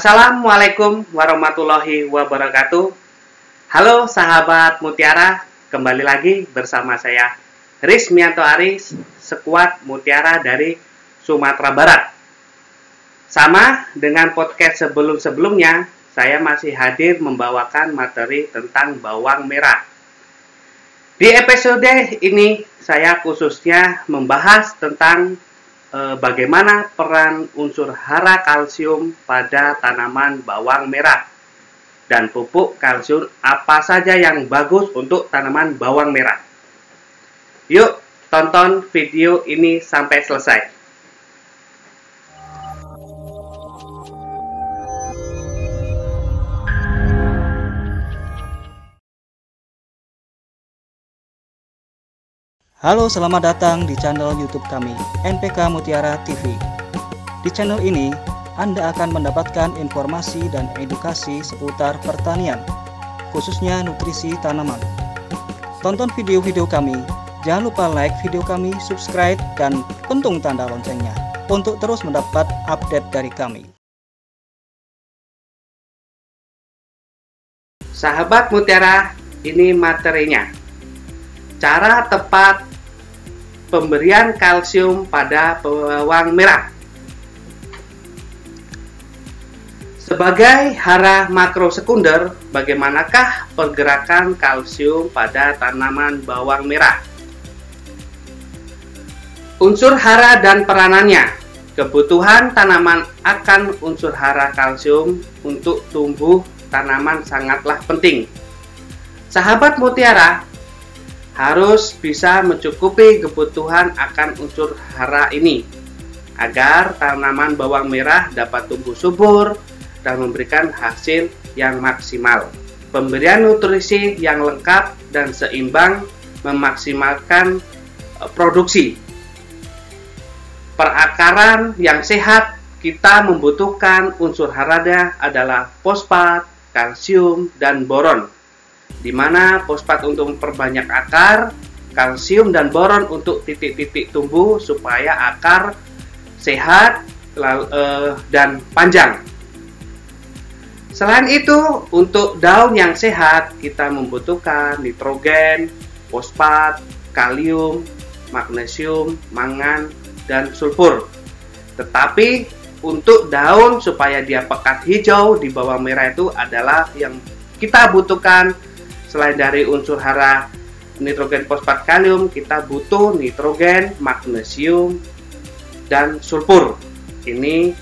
Assalamualaikum warahmatullahi wabarakatuh. Halo sahabat Mutiara, kembali lagi bersama saya Rismianto Aris, sekuat Mutiara dari Sumatera Barat. Sama dengan podcast sebelum-sebelumnya, saya masih hadir membawakan materi tentang bawang merah. Di episode ini saya khususnya membahas tentang bagaimana peran unsur hara kalsium pada tanaman bawang merah dan pupuk kalsium apa saja yang bagus untuk tanaman bawang merah. Yuk, tonton video ini sampai selesai. Halo, selamat datang di channel YouTube kami, NPK Mutiara TV. Di channel ini, Anda akan mendapatkan informasi dan edukasi seputar pertanian, khususnya nutrisi tanaman. Tonton video-video kami, jangan lupa like video kami, subscribe, dan pentung tanda loncengnya untuk terus mendapat update dari kami. Sahabat Mutiara, ini materinya. Cara tepat pemberian kalsium pada bawang merah. Sebagai hara makro sekunder, bagaimanakah pergerakan kalsium pada tanaman bawang merah? Unsur hara dan peranannya. Kebutuhan tanaman akan unsur hara kalsium untuk tumbuh tanaman sangatlah penting. Sahabat mutiara, harus bisa mencukupi kebutuhan akan unsur hara ini agar tanaman bawang merah dapat tumbuh subur dan memberikan hasil yang maksimal. Pemberian nutrisi yang lengkap dan seimbang memaksimalkan e, produksi. Perakaran yang sehat kita membutuhkan unsur harada adalah fosfat, kalsium, dan boron di mana fosfat untuk memperbanyak akar, kalsium dan boron untuk titik-titik tumbuh supaya akar sehat eh, dan panjang. Selain itu, untuk daun yang sehat, kita membutuhkan nitrogen, fosfat, kalium, magnesium, mangan, dan sulfur. Tetapi untuk daun supaya dia pekat hijau di bawah merah itu adalah yang kita butuhkan selain dari unsur hara nitrogen fosfat kalium kita butuh nitrogen magnesium dan sulfur. Ini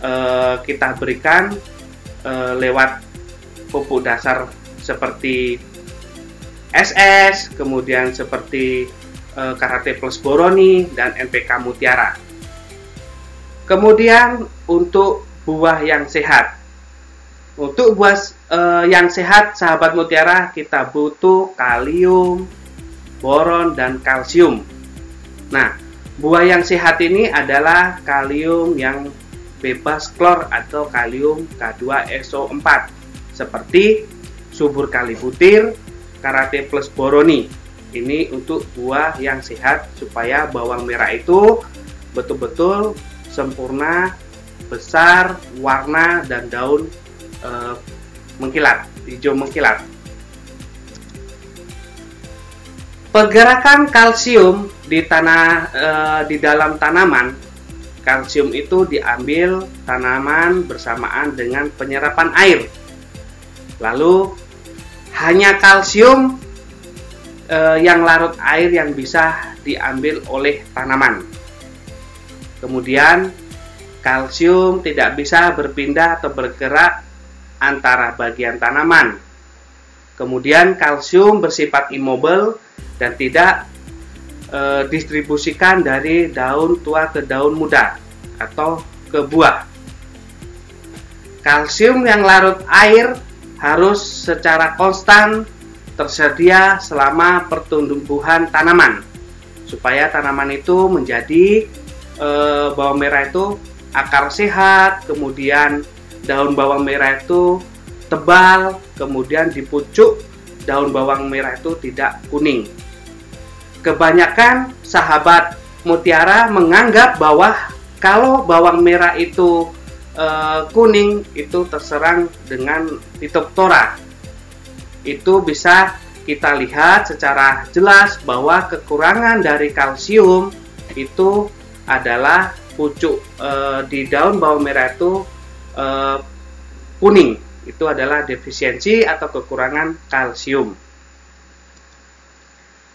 eh, kita berikan eh, lewat pupuk dasar seperti SS kemudian seperti eh, Karate Plus Boroni dan NPK Mutiara. Kemudian untuk buah yang sehat. Untuk buah uh, yang sehat, sahabat mutiara, kita butuh kalium, boron, dan kalsium. Nah, buah yang sehat ini adalah kalium yang bebas klor atau kalium K2SO4 seperti subur kali butir, karate plus boroni. Ini untuk buah yang sehat supaya bawang merah itu betul-betul sempurna, besar, warna dan daun uh, mengkilat, hijau mengkilat. Pergerakan kalsium di tanah uh, di dalam tanaman, kalsium itu diambil tanaman bersamaan dengan penyerapan air. Lalu hanya kalsium uh, yang larut air yang bisa diambil oleh tanaman. Kemudian kalsium tidak bisa berpindah atau bergerak antara bagian tanaman. Kemudian kalsium bersifat immobile dan tidak e, distribusikan dari daun tua ke daun muda atau ke buah. Kalsium yang larut air harus secara konstan tersedia selama pertumbuhan tanaman supaya tanaman itu menjadi e, bawang merah itu akar sehat, kemudian daun bawang merah itu tebal, kemudian di pucuk daun bawang merah itu tidak kuning. Kebanyakan sahabat mutiara menganggap bahwa kalau bawang merah itu e, kuning itu terserang dengan Phytophthora itu bisa kita lihat secara jelas bahwa kekurangan dari kalsium itu adalah pucuk e, di daun bawang merah itu e, kuning itu adalah defisiensi atau kekurangan kalsium.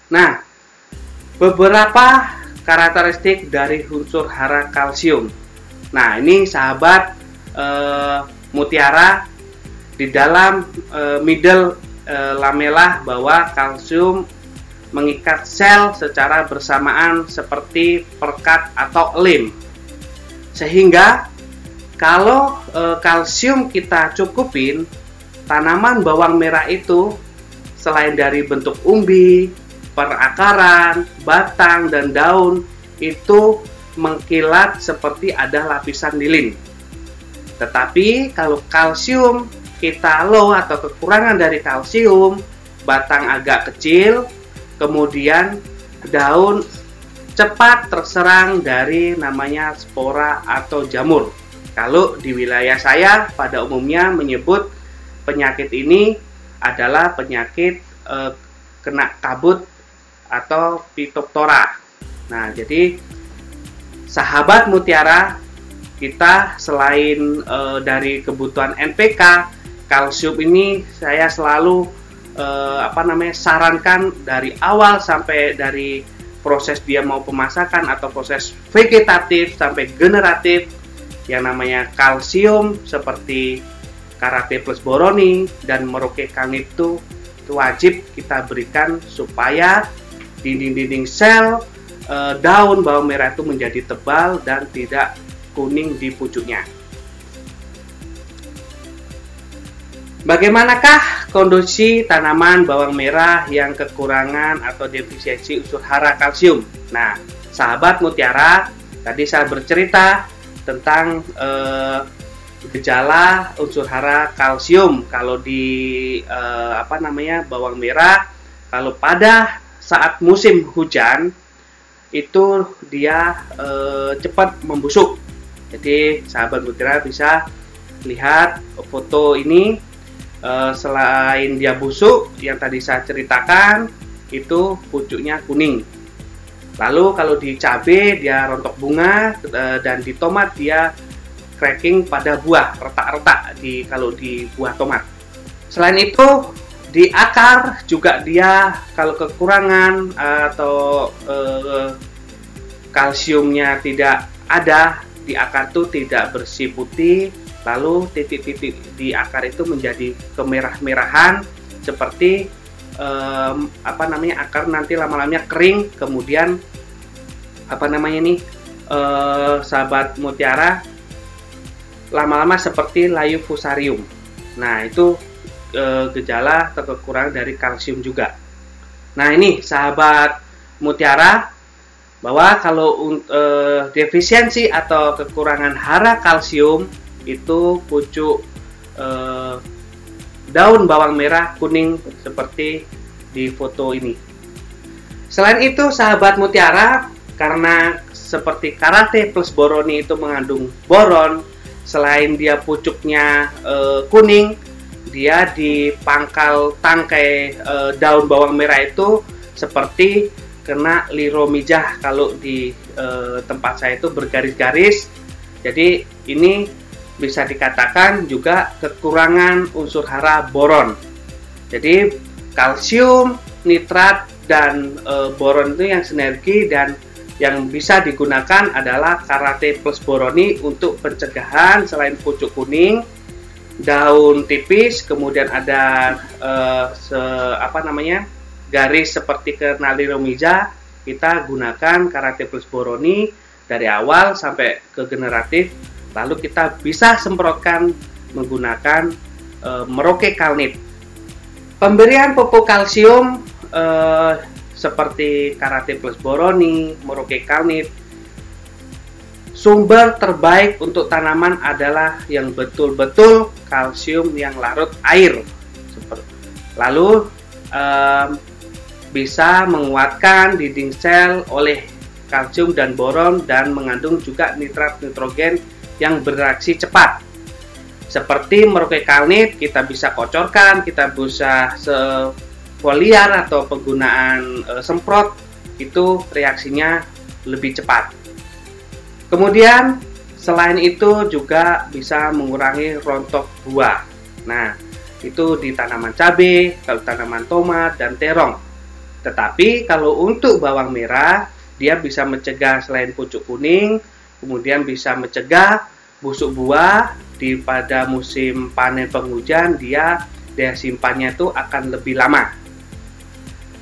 Nah, beberapa karakteristik dari unsur hara kalsium. Nah, ini sahabat e, mutiara di dalam e, middle e, lamelah bahwa kalsium mengikat sel secara bersamaan seperti perkat atau lem. Sehingga kalau e, kalsium kita cukupin, tanaman bawang merah itu selain dari bentuk umbi, perakaran, batang dan daun itu mengkilat seperti ada lapisan lilin. Tetapi kalau kalsium kita low atau kekurangan dari kalsium, batang agak kecil, kemudian daun cepat terserang dari namanya spora atau jamur. Kalau di wilayah saya pada umumnya menyebut penyakit ini adalah penyakit eh, kena kabut atau Phytophthora. Nah, jadi sahabat mutiara kita selain e, dari kebutuhan NPK kalsium ini saya selalu eh, apa namanya sarankan dari awal sampai dari proses dia mau pemasakan atau proses vegetatif sampai generatif yang namanya kalsium seperti karate plus boroni dan meroke kanito itu wajib kita berikan supaya dinding-dinding sel eh, daun bawang merah itu menjadi tebal dan tidak kuning di pucuknya. Bagaimanakah kondisi tanaman bawang merah yang kekurangan atau defisiensi unsur hara kalsium? Nah, sahabat mutiara, tadi saya bercerita tentang eh, gejala unsur hara kalsium kalau di eh, apa namanya bawang merah kalau pada saat musim hujan itu dia eh, cepat membusuk. Jadi sahabat mutiara bisa lihat foto ini uh, selain dia busuk yang tadi saya ceritakan itu pucuknya kuning lalu kalau di cabai dia rontok bunga uh, dan di tomat dia cracking pada buah retak-retak di kalau di buah tomat. Selain itu di akar juga dia kalau kekurangan atau uh, kalsiumnya tidak ada di akar tuh tidak bersih putih lalu titik-titik di akar itu menjadi kemerah-merahan seperti um, apa namanya akar nanti lama-lamanya kering kemudian apa namanya ini uh, sahabat mutiara lama-lama seperti layu fusarium. Nah itu uh, gejala atau kekurangan dari kalsium juga. Nah ini sahabat mutiara bahwa kalau uh, defisiensi atau kekurangan hara kalsium itu pucuk eh, daun bawang merah kuning seperti di foto ini. Selain itu, sahabat mutiara, karena seperti karate plus boroni itu mengandung boron, selain dia pucuknya eh, kuning, dia di pangkal tangkai eh, daun bawang merah itu seperti kena liromijah kalau di eh, tempat saya itu bergaris-garis. Jadi ini bisa dikatakan juga kekurangan unsur hara boron. Jadi kalsium, nitrat dan e, boron itu yang sinergi dan yang bisa digunakan adalah karate plus boroni untuk pencegahan selain pucuk kuning, daun tipis, kemudian ada e, se, apa namanya garis seperti kernaliromiza kita gunakan karate plus boroni dari awal sampai ke generatif lalu kita bisa semprotkan menggunakan e, Merauke Kalnit. Pemberian pupuk kalsium eh, seperti karate plus boroni, Merauke kalnit, sumber terbaik untuk tanaman adalah yang betul-betul kalsium yang larut air. Lalu eh, bisa menguatkan dinding sel oleh kalsium dan boron dan mengandung juga nitrat nitrogen yang bereaksi cepat seperti Merauke Kalnit kita bisa kocorkan, kita bisa foliar atau penggunaan e, semprot itu reaksinya lebih cepat. Kemudian selain itu juga bisa mengurangi rontok buah. Nah, itu di tanaman cabai, kalau tanaman tomat dan terong. Tetapi kalau untuk bawang merah, dia bisa mencegah selain pucuk kuning, kemudian bisa mencegah busuk buah di pada musim panen penghujan dia daya simpannya itu akan lebih lama.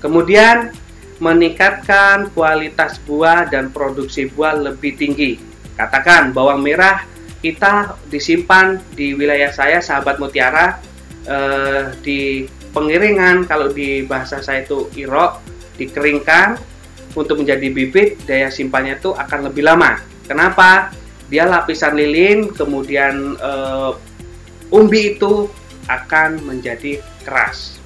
Kemudian meningkatkan kualitas buah dan produksi buah lebih tinggi. Katakan bawang merah kita disimpan di wilayah saya sahabat mutiara eh, di pengiringan kalau di bahasa saya itu irok dikeringkan untuk menjadi bibit daya simpannya itu akan lebih lama. Kenapa? dia lapisan lilin kemudian uh, umbi itu akan menjadi keras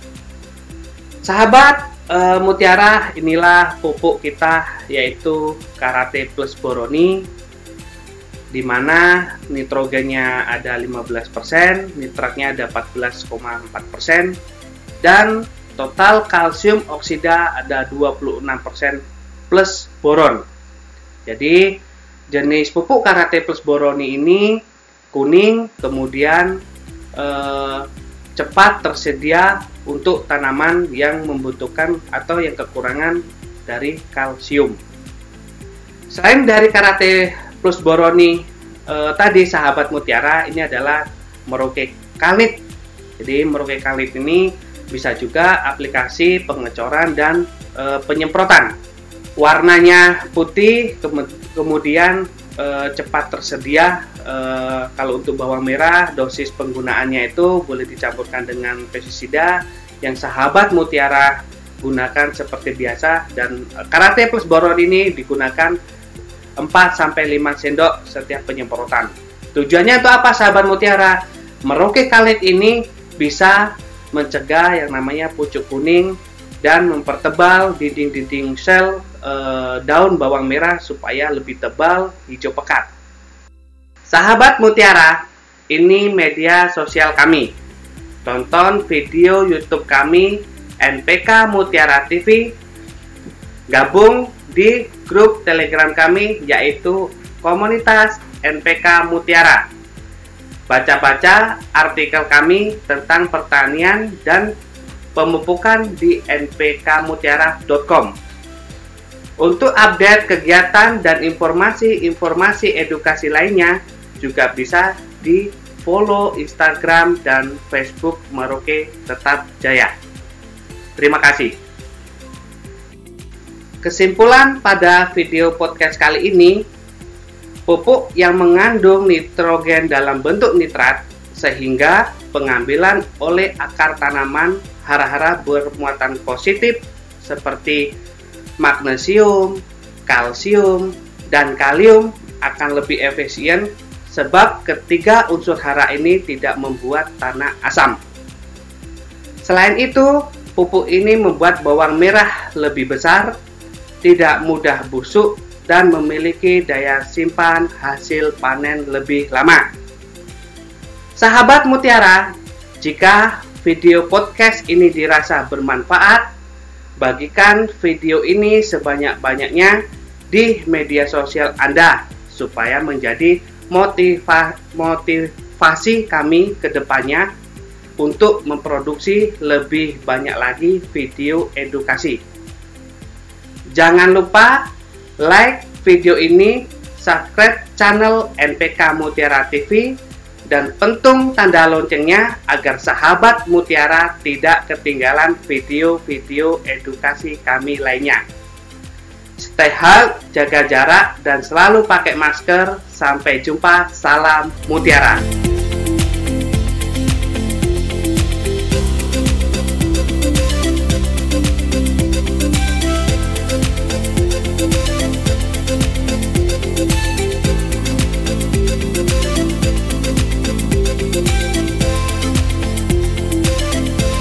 sahabat uh, mutiara inilah pupuk kita yaitu karate plus boroni di mana nitrogennya ada 15%, nitratnya ada 14,4% dan total kalsium oksida ada 26% plus boron. Jadi jenis pupuk karate plus boroni ini kuning kemudian eh, cepat tersedia untuk tanaman yang membutuhkan atau yang kekurangan dari kalsium. Selain dari karate plus boroni eh, tadi sahabat mutiara ini adalah Merauke Kalit. Jadi Merauke Kalit ini bisa juga aplikasi pengecoran dan e, penyemprotan warnanya putih kemudian e, cepat tersedia e, kalau untuk bawang merah dosis penggunaannya itu boleh dicampurkan dengan pestisida yang sahabat mutiara gunakan seperti biasa dan e, karate plus boron ini digunakan 4 sampai 5 sendok setiap penyemprotan. Tujuannya itu apa sahabat mutiara? Merauke kalit ini bisa mencegah yang namanya pucuk kuning dan mempertebal dinding-dinding sel e, daun bawang merah supaya lebih tebal hijau pekat. Sahabat Mutiara, ini media sosial kami. Tonton video YouTube kami NPK Mutiara TV. Gabung di grup Telegram kami yaitu komunitas NPK Mutiara. Baca-baca artikel kami tentang pertanian dan pemupukan di npkmutiara.com. Untuk update kegiatan dan informasi-informasi edukasi lainnya juga bisa di follow Instagram dan Facebook Maroke Tetap Jaya. Terima kasih. Kesimpulan pada video podcast kali ini, pupuk yang mengandung nitrogen dalam bentuk nitrat sehingga pengambilan oleh akar tanaman hara-hara bermuatan positif seperti magnesium, kalsium, dan kalium akan lebih efisien sebab ketiga unsur hara ini tidak membuat tanah asam. Selain itu, pupuk ini membuat bawang merah lebih besar, tidak mudah busuk, dan memiliki daya simpan hasil panen lebih lama. Sahabat mutiara, jika video podcast ini dirasa bermanfaat, bagikan video ini sebanyak-banyaknya di media sosial Anda supaya menjadi motiva motivasi kami ke depannya untuk memproduksi lebih banyak lagi video edukasi. Jangan lupa like video ini, subscribe channel NPK Mutiara TV dan pentung tanda loncengnya agar sahabat Mutiara tidak ketinggalan video-video edukasi kami lainnya. Stay healthy, jaga jarak, dan selalu pakai masker. Sampai jumpa, salam Mutiara.